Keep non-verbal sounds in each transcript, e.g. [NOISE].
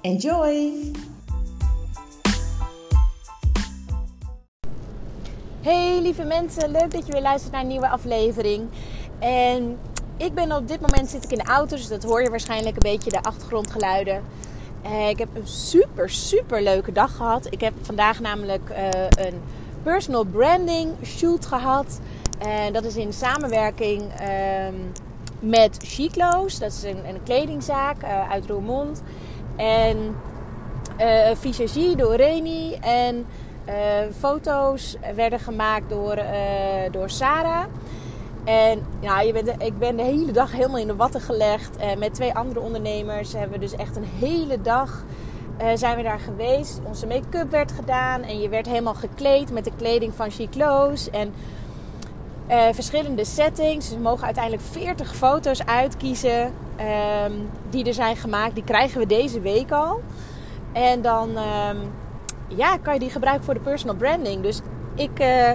Enjoy! Hey lieve mensen, leuk dat je weer luistert naar een nieuwe aflevering. En ik ben op dit moment zit ik in de auto, dus dat hoor je waarschijnlijk een beetje de achtergrondgeluiden. Uh, ik heb een super, super leuke dag gehad. Ik heb vandaag namelijk uh, een personal branding shoot gehad. En dat is in samenwerking um, met Chiclo's. Dat is een, een kledingzaak uh, uit Roermond. En uh, Visagie door Reni. En uh, foto's werden gemaakt door, uh, door Sarah. En ja, je bent, ik ben de hele dag helemaal in de watten gelegd. Uh, met twee andere ondernemers hebben we dus echt een hele dag zijn we daar geweest. Onze make-up werd gedaan en je werd helemaal gekleed met de kleding van Chiclo's. En verschillende settings. Dus we mogen uiteindelijk 40 foto's uitkiezen um, die er zijn gemaakt. Die krijgen we deze week al. En dan... Um, ja, kan je die gebruiken voor de personal branding. Dus ik uh,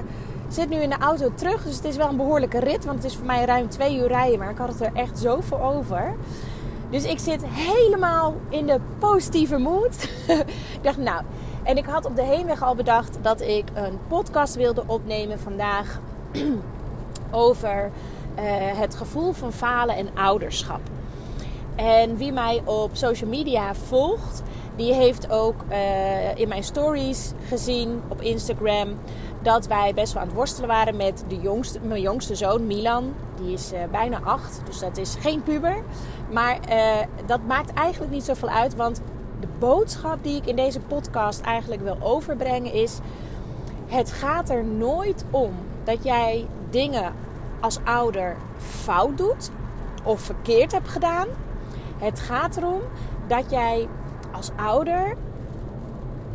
zit nu in de auto terug. Dus het is wel een behoorlijke rit. Want het is voor mij ruim twee uur rijden. Maar ik had het er echt zo voor over. Dus ik zit helemaal in de positieve mood. [LAUGHS] ik dacht, nou. En ik had op de heenweg al bedacht dat ik een podcast wilde opnemen vandaag. [CLEARS THROAT] over uh, het gevoel van falen en ouderschap. En wie mij op social media volgt, die heeft ook uh, in mijn stories gezien op Instagram dat wij best wel aan het worstelen waren met de jongste, mijn jongste zoon Milan. Die is uh, bijna acht, dus dat is geen puber. Maar uh, dat maakt eigenlijk niet zoveel uit, want de boodschap die ik in deze podcast eigenlijk wil overbrengen is: het gaat er nooit om dat jij dingen als ouder fout doet of verkeerd hebt gedaan. Het gaat erom dat jij als ouder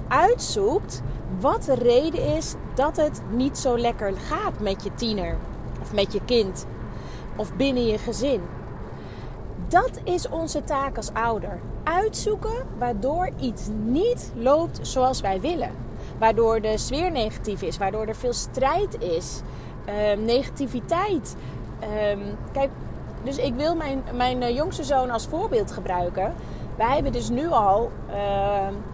uitzoekt wat de reden is dat het niet zo lekker gaat met je tiener of met je kind of binnen je gezin. Dat is onze taak als ouder. Uitzoeken waardoor iets niet loopt zoals wij willen. Waardoor de sfeer negatief is, waardoor er veel strijd is, uh, negativiteit. Uh, kijk, dus ik wil mijn, mijn eh, jongste zoon als voorbeeld gebruiken. Wij hebben dus nu al, uh,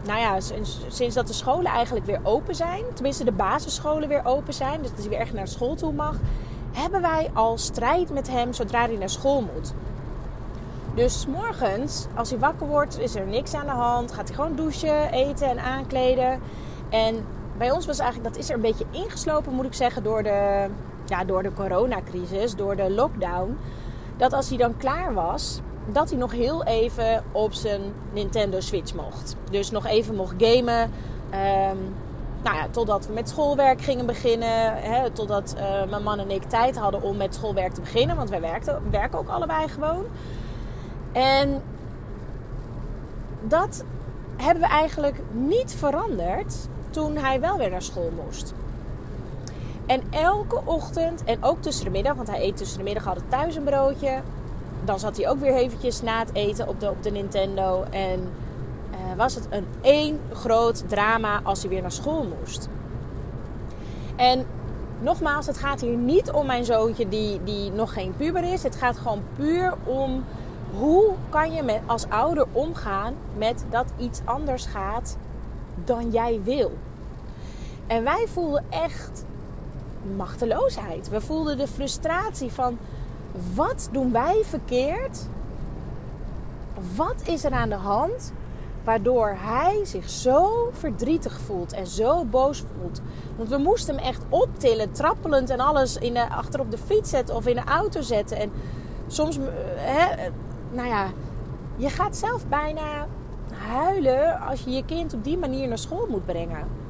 nou ja, sinds, sinds, dat de scholen eigenlijk weer open zijn, tenminste de basisscholen weer open zijn, dus dat hij weer echt naar school toe mag, hebben wij al strijd met hem zodra hij naar school moet. Dus morgens, als hij wakker wordt, is er niks aan de hand. Gaat hij gewoon douchen, eten en aankleden. En bij ons was eigenlijk, dat is er een beetje ingeslopen, moet ik zeggen, door de, ja, door de coronacrisis, door de lockdown. Dat als hij dan klaar was, dat hij nog heel even op zijn Nintendo Switch mocht. Dus nog even mocht gamen. Um, nou ja, totdat we met schoolwerk gingen beginnen. Hè, totdat uh, mijn man en ik tijd hadden om met schoolwerk te beginnen. Want wij werkten, werken ook allebei gewoon. En dat hebben we eigenlijk niet veranderd toen hij wel weer naar school moest. En elke ochtend, en ook tussen de middag, want hij eet tussen de middag altijd thuis een broodje dan zat hij ook weer eventjes na het eten op de, op de Nintendo. En uh, was het een één groot drama als hij weer naar school moest. En nogmaals, het gaat hier niet om mijn zoontje die, die nog geen puber is. Het gaat gewoon puur om hoe kan je met, als ouder omgaan met dat iets anders gaat dan jij wil. En wij voelden echt machteloosheid. We voelden de frustratie van wat doen wij verkeerd? Wat is er aan de hand waardoor hij zich zo verdrietig voelt en zo boos voelt? Want we moesten hem echt optillen, trappelend en alles in de, achter op de fiets zetten of in de auto zetten. En soms, eh, hè, nou ja, je gaat zelf bijna huilen als je je kind op die manier naar school moet brengen.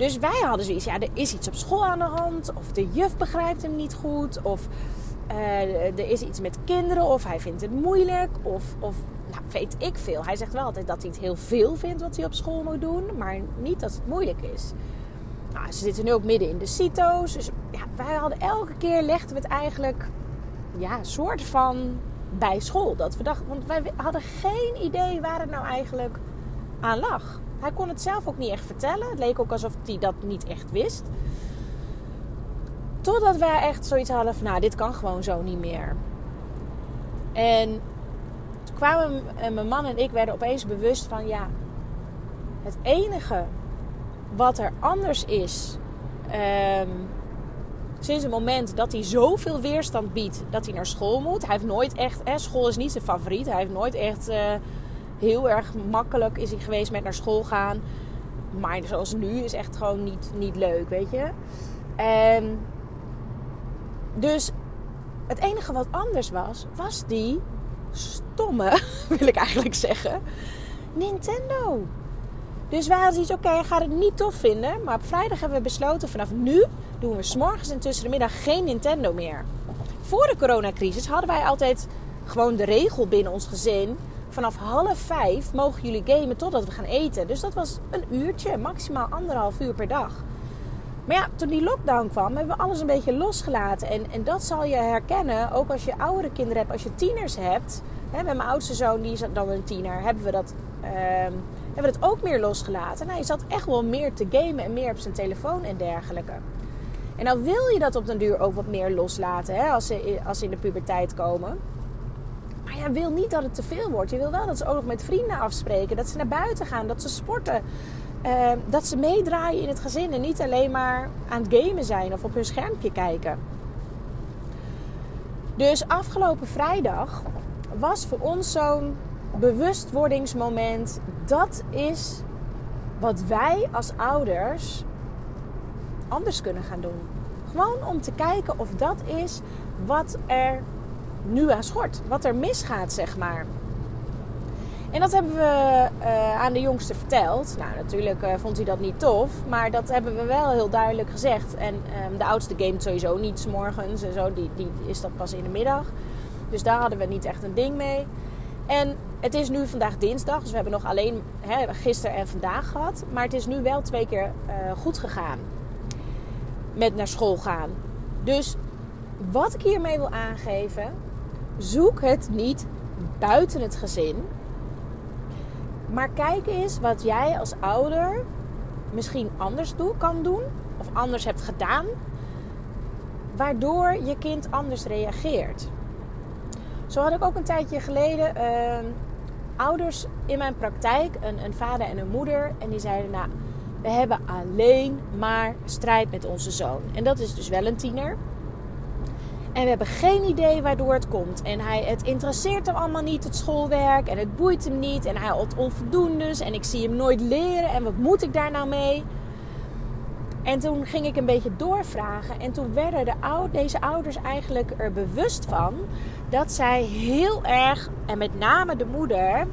Dus wij hadden zoiets, ja, er is iets op school aan de hand. Of de juf begrijpt hem niet goed. Of uh, er is iets met kinderen. Of hij vindt het moeilijk. Of, of nou, weet ik veel. Hij zegt wel altijd dat hij het heel veel vindt wat hij op school moet doen. Maar niet dat het moeilijk is. Nou, ze zitten nu ook midden in de CITO's. Dus ja, wij hadden elke keer legden we het eigenlijk ja, soort van bij school. Dat we dachten, want wij hadden geen idee waar het nou eigenlijk aan lag. Hij kon het zelf ook niet echt vertellen. Het leek ook alsof hij dat niet echt wist. Totdat wij echt zoiets hadden van, nou, dit kan gewoon zo niet meer. En toen kwamen mijn man en ik werden opeens bewust van, ja, het enige wat er anders is um, sinds het moment dat hij zoveel weerstand biedt dat hij naar school moet. Hij heeft nooit echt, hè, school is niet zijn favoriet. Hij heeft nooit echt uh, heel erg makkelijk is hij geweest met naar school gaan. Maar zoals nu is echt gewoon niet, niet leuk, weet je. En dus het enige wat anders was, was die stomme, [LAUGHS] wil ik eigenlijk zeggen, Nintendo. Dus wij hadden iets, oké, okay, gaat het niet tof vinden. Maar op vrijdag hebben we besloten, vanaf nu doen we s'morgens en tussen de middag geen Nintendo meer. Voor de coronacrisis hadden wij altijd gewoon de regel binnen ons gezin. Vanaf half vijf mogen jullie gamen totdat we gaan eten. Dus dat was een uurtje, maximaal anderhalf uur per dag. Maar ja, toen die lockdown kwam, hebben we alles een beetje losgelaten. En, en dat zal je herkennen, ook als je oudere kinderen hebt, als je tieners hebt. Hè, met mijn oudste zoon, die is dan een tiener, hebben we dat... Uh, hebben we het ook meer losgelaten. Nou, hij zat echt wel meer te gamen en meer op zijn telefoon en dergelijke. En dan wil je dat op den duur ook wat meer loslaten hè, als, ze, als ze in de puberteit komen. Je wil niet dat het te veel wordt. Je wil wel dat ze ook nog met vrienden afspreken. Dat ze naar buiten gaan. Dat ze sporten. Uh, dat ze meedraaien in het gezin. En niet alleen maar aan het gamen zijn of op hun schermpje kijken. Dus afgelopen vrijdag was voor ons zo'n bewustwordingsmoment. Dat is wat wij als ouders anders kunnen gaan doen. Gewoon om te kijken of dat is wat er nu aan schort. Wat er misgaat, zeg maar. En dat hebben we uh, aan de jongste verteld. Nou, natuurlijk uh, vond hij dat niet tof. Maar dat hebben we wel heel duidelijk gezegd. En um, de oudste gamet sowieso niet s morgens en zo. Die, die is dat pas in de middag. Dus daar hadden we niet echt een ding mee. En het is nu vandaag dinsdag. Dus we hebben nog alleen hè, gisteren en vandaag gehad. Maar het is nu wel twee keer uh, goed gegaan met naar school gaan. Dus wat ik hiermee wil aangeven, zoek het niet buiten het gezin. Maar kijk eens wat jij als ouder misschien anders doe, kan doen of anders hebt gedaan, waardoor je kind anders reageert. Zo had ik ook een tijdje geleden uh, ouders in mijn praktijk, een, een vader en een moeder, en die zeiden: Nou, we hebben alleen maar strijd met onze zoon. En dat is dus wel een tiener. En we hebben geen idee waardoor het komt. En hij, het interesseert hem allemaal niet, het schoolwerk. En het boeit hem niet. En hij had onvoldoendes. En ik zie hem nooit leren. En wat moet ik daar nou mee? En toen ging ik een beetje doorvragen. En toen werden de oud, deze ouders eigenlijk er bewust van dat zij heel erg, en met name de moeder,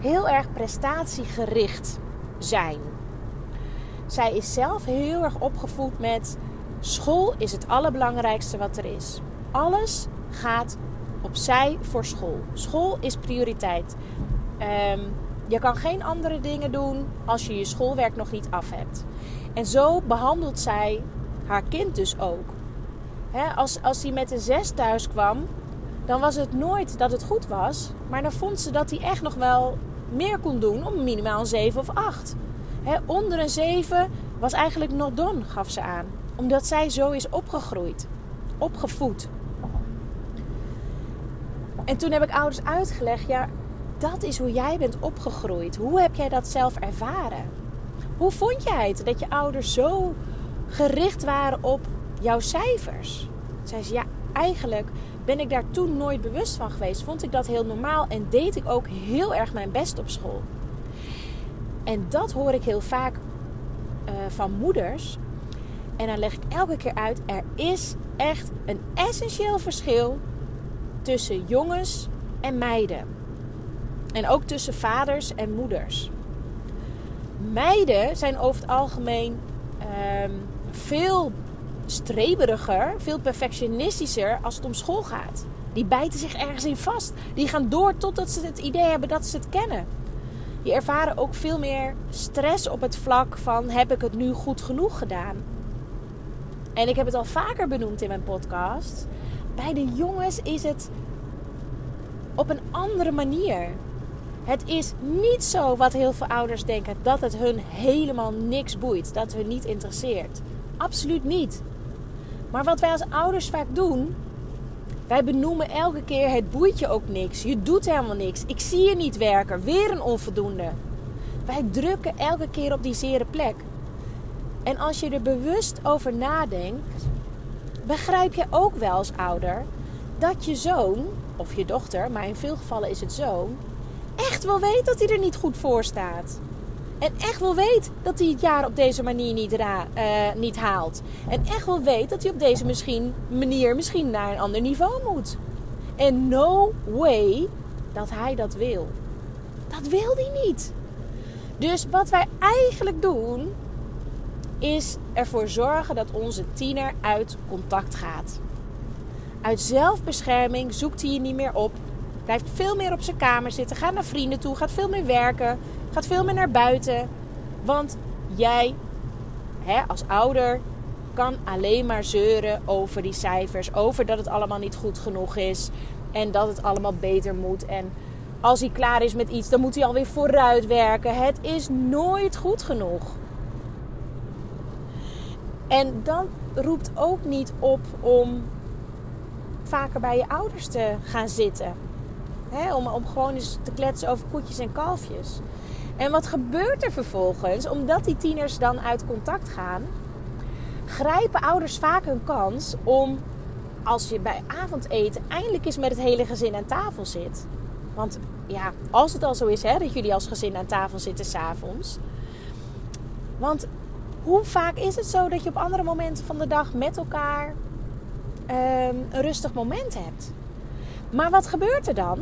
heel erg prestatiegericht zijn. Zij is zelf heel erg opgevoed met school is het allerbelangrijkste wat er is. Alles gaat opzij voor school. School is prioriteit. Um, je kan geen andere dingen doen als je je schoolwerk nog niet af hebt. En zo behandelt zij haar kind dus ook. als, als hij met een zes thuis kwam, dan was het nooit dat het goed was. Maar dan vond ze dat hij echt nog wel meer kon doen om minimaal een 7 of 8 onder een 7 was eigenlijk not done, gaf ze aan. Omdat zij zo is opgegroeid, opgevoed. En toen heb ik ouders uitgelegd, ja, dat is hoe jij bent opgegroeid. Hoe heb jij dat zelf ervaren? Hoe vond jij het dat je ouders zo gericht waren op jouw cijfers? Zei ze, ja, eigenlijk ben ik daar toen nooit bewust van geweest. Vond ik dat heel normaal en deed ik ook heel erg mijn best op school. En dat hoor ik heel vaak uh, van moeders. En dan leg ik elke keer uit: er is echt een essentieel verschil tussen jongens en meiden. En ook tussen vaders en moeders. Meiden zijn over het algemeen ehm, veel streberiger, veel perfectionistischer als het om school gaat. Die bijten zich ergens in vast. Die gaan door totdat ze het idee hebben dat ze het kennen. Die ervaren ook veel meer stress op het vlak van heb ik het nu goed genoeg gedaan? En ik heb het al vaker benoemd in mijn podcast. Bij de jongens is het op een andere manier. Het is niet zo wat heel veel ouders denken dat het hun helemaal niks boeit, dat het hun niet interesseert. Absoluut niet. Maar wat wij als ouders vaak doen, wij benoemen elke keer het boeit je ook niks. Je doet helemaal niks. Ik zie je niet werken. Weer een onvoldoende. Wij drukken elke keer op die zere plek. En als je er bewust over nadenkt, begrijp je ook wel als ouder dat je zoon of je dochter, maar in veel gevallen is het zoon, echt wel weet dat hij er niet goed voor staat. En echt wel weet dat hij het jaar op deze manier niet, uh, niet haalt. En echt wel weet dat hij op deze misschien, manier misschien naar een ander niveau moet. En no way dat hij dat wil. Dat wil hij niet. Dus wat wij eigenlijk doen, is ervoor zorgen dat onze tiener uit contact gaat. Uit zelfbescherming zoekt hij je niet meer op. Blijft veel meer op zijn kamer zitten. Gaat naar vrienden toe. Gaat veel meer werken. Gaat veel meer naar buiten. Want jij, hè, als ouder, kan alleen maar zeuren over die cijfers. Over dat het allemaal niet goed genoeg is. En dat het allemaal beter moet. En als hij klaar is met iets, dan moet hij alweer vooruit werken. Het is nooit goed genoeg. En dan roept ook niet op om vaker bij je ouders te gaan zitten. om, om gewoon eens te kletsen over koetjes en kalfjes. En wat gebeurt er vervolgens? Omdat die tieners dan uit contact gaan, grijpen ouders vaak hun kans om als je bij avondeten eindelijk eens met het hele gezin aan tafel zit. Want ja, als het al zo is hè, dat jullie als gezin aan tafel zitten s'avonds. Want hoe vaak is het zo dat je op andere momenten van de dag met elkaar Ehm, een rustig moment hebt. Maar wat gebeurt er dan?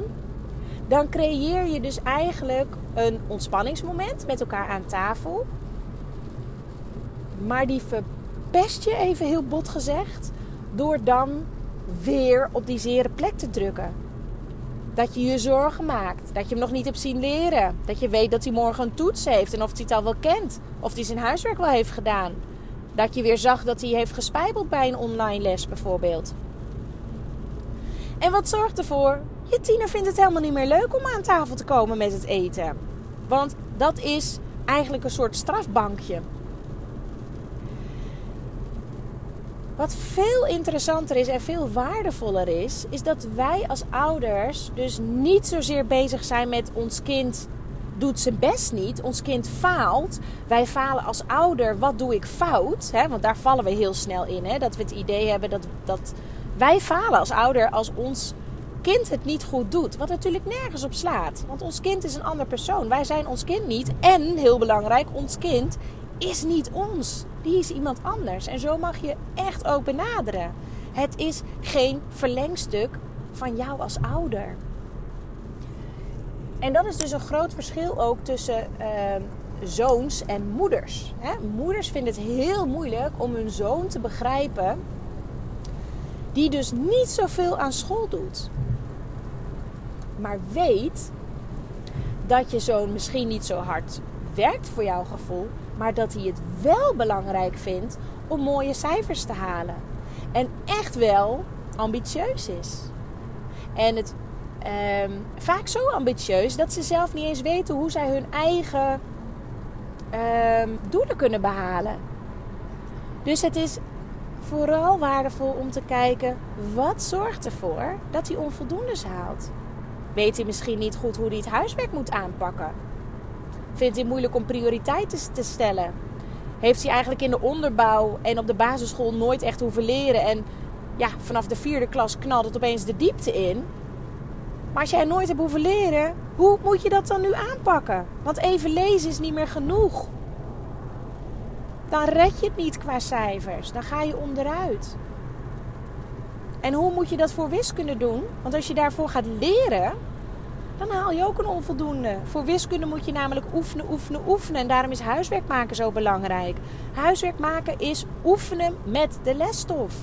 Dan creëer je dus eigenlijk een ontspanningsmoment met elkaar aan tafel. Maar die verpest je even heel bot gezegd door dan weer op die zere plek te drukken. Dat je je zorgen maakt. Dat je hem nog niet hebt zien leren. Dat je weet dat hij morgen een toets heeft en of hij het al wel kent. Of hij zijn huiswerk wel heeft gedaan. Dat je weer zag dat hij heeft gespijbeld bij een online les bijvoorbeeld. En wat zorgt ervoor? Je tiener vindt het helemaal niet meer leuk om aan tafel te komen met het eten. Want dat is eigenlijk een soort strafbankje. Wat veel interessanter is en veel waardevoller is, is dat wij als ouders dus niet zozeer bezig zijn met ons kind doet zijn best niet. Ons kind faalt. Wij falen als ouder. Wat doe ik fout? Want daar vallen we heel snel in. Dat we het idee hebben dat, dat wij falen als ouder als ons kind het niet goed doet. Wat natuurlijk nergens op slaat. Want ons kind is een ander persoon. Wij zijn ons kind niet. En heel belangrijk, ons kind is niet ons. Die is iemand anders. En zo mag je echt ook benaderen. Het is geen verlengstuk van jou als ouder. En dat is dus een groot verschil ook tussen uh, zoons en moeders. Hè? Moeders vinden het heel moeilijk om hun zoon te begrijpen, die dus niet zoveel aan school doet, maar weet dat je zoon misschien niet zo hard werkt voor jouw gevoel, maar dat hij het wel belangrijk vindt om mooie cijfers te halen. En echt wel ambitieus is. En het um, vaak zo ambitieus dat ze zelf niet eens weten hoe zij hun eigen um, doelen kunnen behalen. Dus het is vooral waardevol om te kijken wat zorgt ervoor dat hij onvoldoendes haalt. Weet hij misschien niet goed hoe hij het huiswerk moet aanpakken? Vindt hij moeilijk om prioriteiten te stellen? Heeft hij eigenlijk in de onderbouw en op de basisschool nooit echt hoeven leren? En ja, vanaf de vierde klas knalt het opeens de diepte in. Maar als jij nooit hebt hoeven leren, hoe moet je dat dan nu aanpakken? Want even lezen is niet meer genoeg. Dan red je het niet qua cijfers. Dan ga je onderuit. En hoe moet je dat voor wiskunde doen? Want als je daarvoor gaat leren, dan haal je ook een onvoldoende. Voor wiskunde moet je namelijk oefenen, oefenen, oefenen. En daarom is huiswerk maken zo belangrijk. Huiswerk maken is oefenen met de lesstof.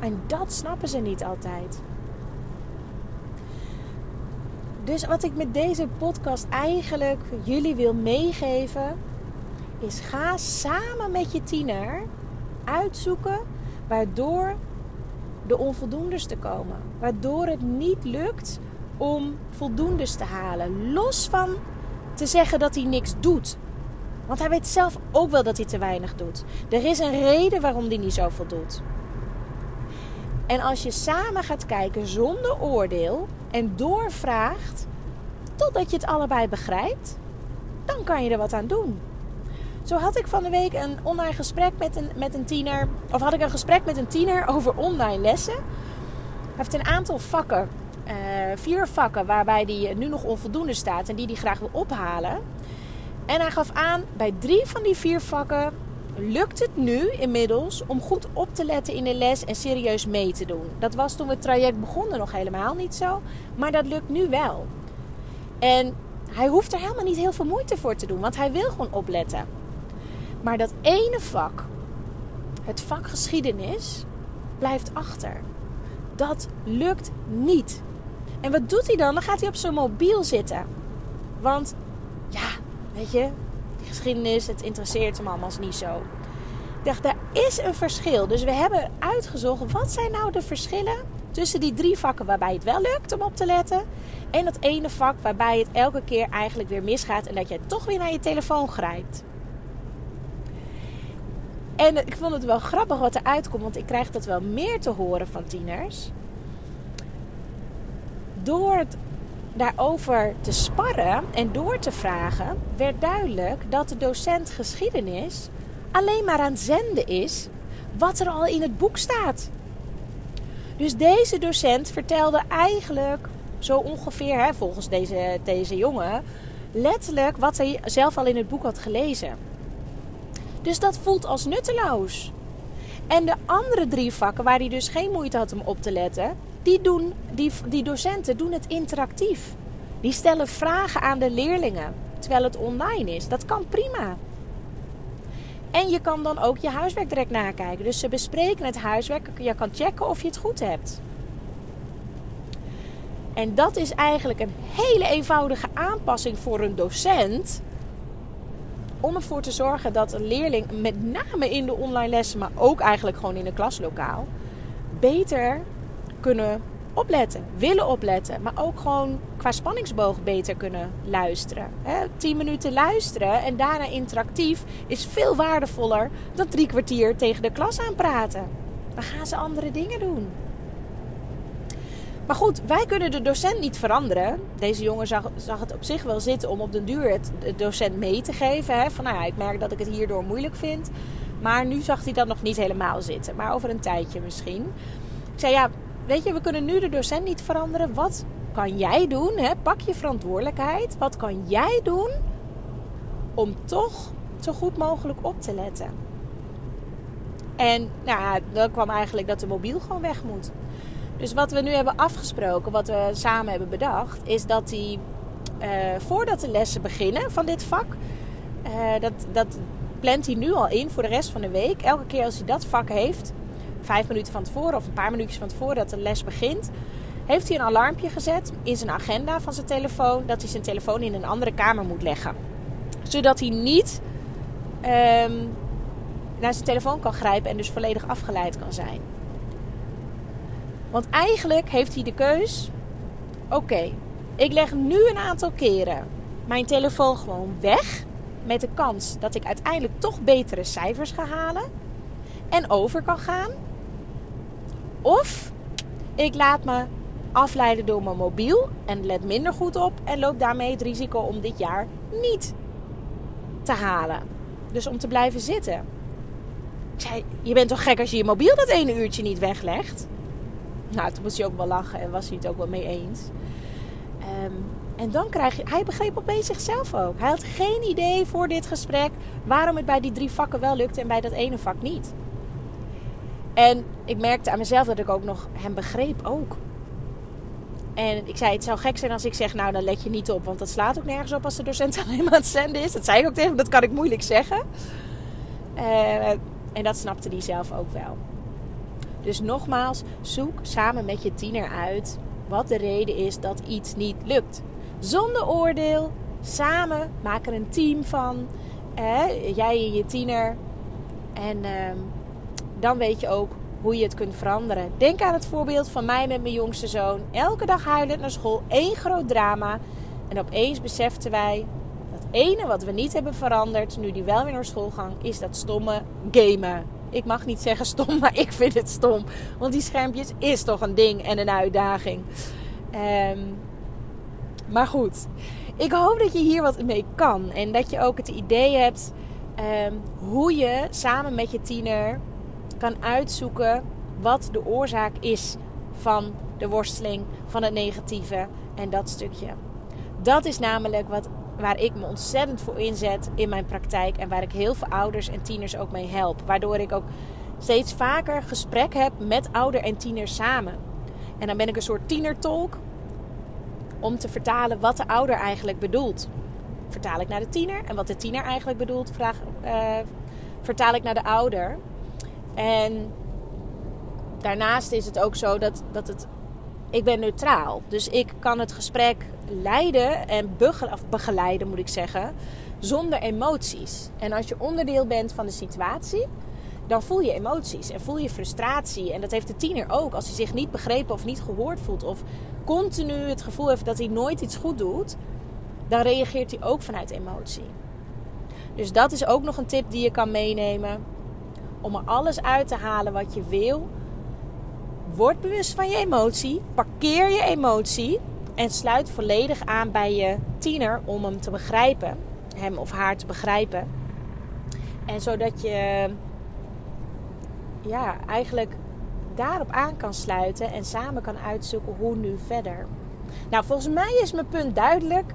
En dat snappen ze niet altijd. Dus wat ik met deze podcast eigenlijk jullie wil meegeven, is ga samen met je tiener uitzoeken waardoor de onvoldoendes te komen. Waardoor het niet lukt om voldoendes te halen. Los van te zeggen dat hij niks doet. Want hij weet zelf ook wel dat hij te weinig doet. Er is een reden waarom hij niet zoveel doet. En als je samen gaat kijken zonder oordeel en doorvraagt totdat je het allebei begrijpt, dan kan je er wat aan doen. Zo had ik van de week een online gesprek met een, met een tiener. Of had ik een gesprek met een tiener over online lessen. Hij heeft een aantal vakken. Uh, vier vakken waarbij hij nu nog onvoldoende staat en die hij graag wil ophalen. En hij gaf aan, bij drie van die vier vakken lukt het nu inmiddels om goed op te letten in de les en serieus mee te doen. Dat was toen het traject begonnen nog helemaal niet zo, maar dat lukt nu wel. En hij hoeft er helemaal niet heel veel moeite voor te doen, want hij wil gewoon opletten. Maar dat ene vak, het vak geschiedenis, blijft achter. Dat lukt niet. En wat doet hij dan? Dan gaat hij op zijn mobiel zitten. Want ja, weet je, die geschiedenis, het interesseert hem allemaal niet zo. Ik dacht, daar is een verschil. Dus we hebben uitgezocht, wat zijn nou de verschillen tussen die drie vakken waarbij het wel lukt om op te letten. En dat ene vak waarbij het elke keer eigenlijk weer misgaat en dat je toch weer naar je telefoon grijpt. En ik vond het wel grappig wat eruit komt, want ik krijg dat wel meer te horen van tieners. Door het daarover te sparren en door te vragen, werd duidelijk dat de docent geschiedenis alleen maar aan het zenden is wat er al in het boek staat. Dus deze docent vertelde eigenlijk zo ongeveer, hè, volgens deze, deze jongen, letterlijk wat hij zelf al in het boek had gelezen. Dus dat voelt als nutteloos. En de andere drie vakken waar hij dus geen moeite had om op te letten, die, doen, die, docenten doen het interactief. Die stellen vragen aan de leerlingen terwijl het online is. Dat kan prima. En je kan dan ook je huiswerk direct nakijken. Dus ze bespreken het huiswerk. Je kan checken of je het goed hebt. En dat is eigenlijk een hele eenvoudige aanpassing voor een docent. Om ervoor te zorgen dat een leerling, met name in de online lessen, maar ook eigenlijk gewoon in een klaslokaal, beter kunnen opletten, willen opletten, maar ook gewoon qua spanningsboog beter kunnen luisteren. 10 minuten luisteren en daarna interactief is veel waardevoller dan drie kwartier tegen de klas aan praten. Dan gaan ze andere dingen doen. Maar goed, wij kunnen de docent niet veranderen. Deze jongen zag, zag het op zich wel zitten om op den duur het docent mee te geven. Van nou ja, ik merk dat ik het hierdoor moeilijk vind. Maar nu zag hij dat nog niet helemaal zitten. Maar over een tijdje misschien. Ik zei ja, weet je, we kunnen nu de docent niet veranderen. Wat kan jij doen? Hè? Pak je verantwoordelijkheid. Wat kan jij doen om toch zo goed mogelijk op te letten? En nou, dan kwam eigenlijk dat de mobiel gewoon weg moet. Dus wat we nu hebben afgesproken, wat we samen hebben bedacht, is dat hij uh, voordat de lessen beginnen van dit vak, uh, dat, dat plant hij nu al in voor de rest van de week. Elke keer als hij dat vak heeft, vijf minuten van tevoren of een paar minuutjes van tevoren dat de les begint, heeft hij een alarmpje gezet in zijn agenda van zijn telefoon dat hij zijn telefoon in een andere kamer moet leggen. Zodat hij niet um, naar zijn telefoon kan grijpen en dus volledig afgeleid kan zijn. Want eigenlijk heeft hij de keus: oké, ik leg nu een aantal keren mijn telefoon gewoon weg. Met de kans dat ik uiteindelijk toch betere cijfers ga halen en over kan gaan. Of ik laat me afleiden door mijn mobiel en let minder goed op en loop daarmee het risico om dit jaar niet te halen. Dus om te blijven zitten. Ik je bent toch gek als je je mobiel dat ene uurtje niet weglegt? Nou, toen moest hij ook wel lachen en was hij het ook wel mee eens. Um, en dan krijg je... Hij begreep opeens zichzelf ook. Hij had geen idee voor dit gesprek waarom het bij die drie vakken wel lukte en bij dat ene vak niet. En ik merkte aan mezelf dat ik ook nog hem begreep ook. En ik zei, het zou gek zijn als ik zeg, nou dan let je niet op. Want dat slaat ook nergens op als de docent [LAUGHS] alleen maar aan het zenden is. Dat zei ik ook tegen hem, dat kan ik moeilijk zeggen. Uh, en dat snapte hij zelf ook wel. Dus nogmaals, zoek samen met je tiener uit wat de reden is dat iets niet lukt. Zonder oordeel, samen, maak er een team van. jij en je tiener. En uh, dan weet je ook hoe je het kunt veranderen. Denk aan het voorbeeld van mij met mijn jongste zoon. Elke dag huilend naar school, één groot drama. En opeens beseften wij dat ene wat we niet hebben veranderd, nu die wel weer naar school gaan, is dat stomme gamen. Ik mag niet zeggen stom, maar ik vind het stom. Want die schermpjes is toch een ding en een uitdaging. Um, maar goed, ik hoop dat je hier wat mee kan. En dat je ook het idee hebt um, hoe je samen met je tiener kan uitzoeken wat de oorzaak is van de worsteling, van het negatieve en dat stukje. Dat is namelijk wat, waar ik me ontzettend voor inzet in mijn praktijk en waar ik heel veel ouders en tieners ook mee help. Waardoor ik ook steeds vaker gesprek heb met ouder en tiener samen. En dan ben ik een soort tienertolk om te vertalen wat de ouder eigenlijk bedoelt. Vertaal ik naar de tiener en wat de tiener eigenlijk bedoelt, vraag, uh, vertaal ik naar de ouder. En daarnaast is het ook zo dat, dat het. Ik ben neutraal. Dus ik kan het gesprek leiden en begeleiden, moet ik zeggen, zonder emoties. En als je onderdeel bent van de situatie, dan voel je emoties en voel je frustratie. En dat heeft de tiener ook. Als hij zich niet begrepen of niet gehoord voelt, of continu het gevoel heeft dat hij nooit iets goed doet, dan reageert hij ook vanuit emotie. Dus dat is ook nog een tip die je kan meenemen om er alles uit te halen wat je wil. Word bewust van je emotie. Parkeer je emotie. En sluit volledig aan bij je tiener om hem te begrijpen. Hem of haar te begrijpen. En zodat je ja, eigenlijk daarop aan kan sluiten en samen kan uitzoeken hoe nu verder. Nou, volgens mij is mijn punt duidelijk.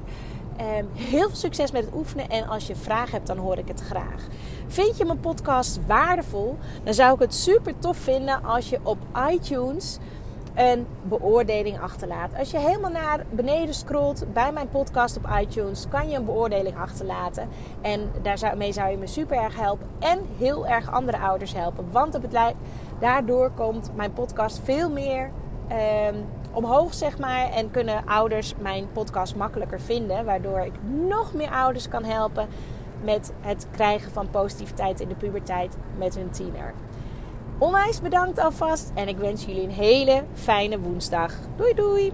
Um, heel veel succes met het oefenen en als je vragen hebt, dan hoor ik het graag. Vind je mijn podcast waardevol? Dan zou ik het super tof vinden als je op iTunes een beoordeling achterlaat. Als je helemaal naar beneden scrolt bij mijn podcast op iTunes, kan je een beoordeling achterlaten. En daarmee zou je me super erg helpen en heel erg andere ouders helpen. Want daardoor komt mijn podcast veel meer um, omhoog, zeg maar. En kunnen ouders mijn podcast makkelijker vinden. Waardoor ik nog meer ouders kan helpen met het krijgen van positiviteit in de puberteit met hun tiener. Onwijs bedankt alvast en ik wens jullie een hele fijne woensdag. Doei doei!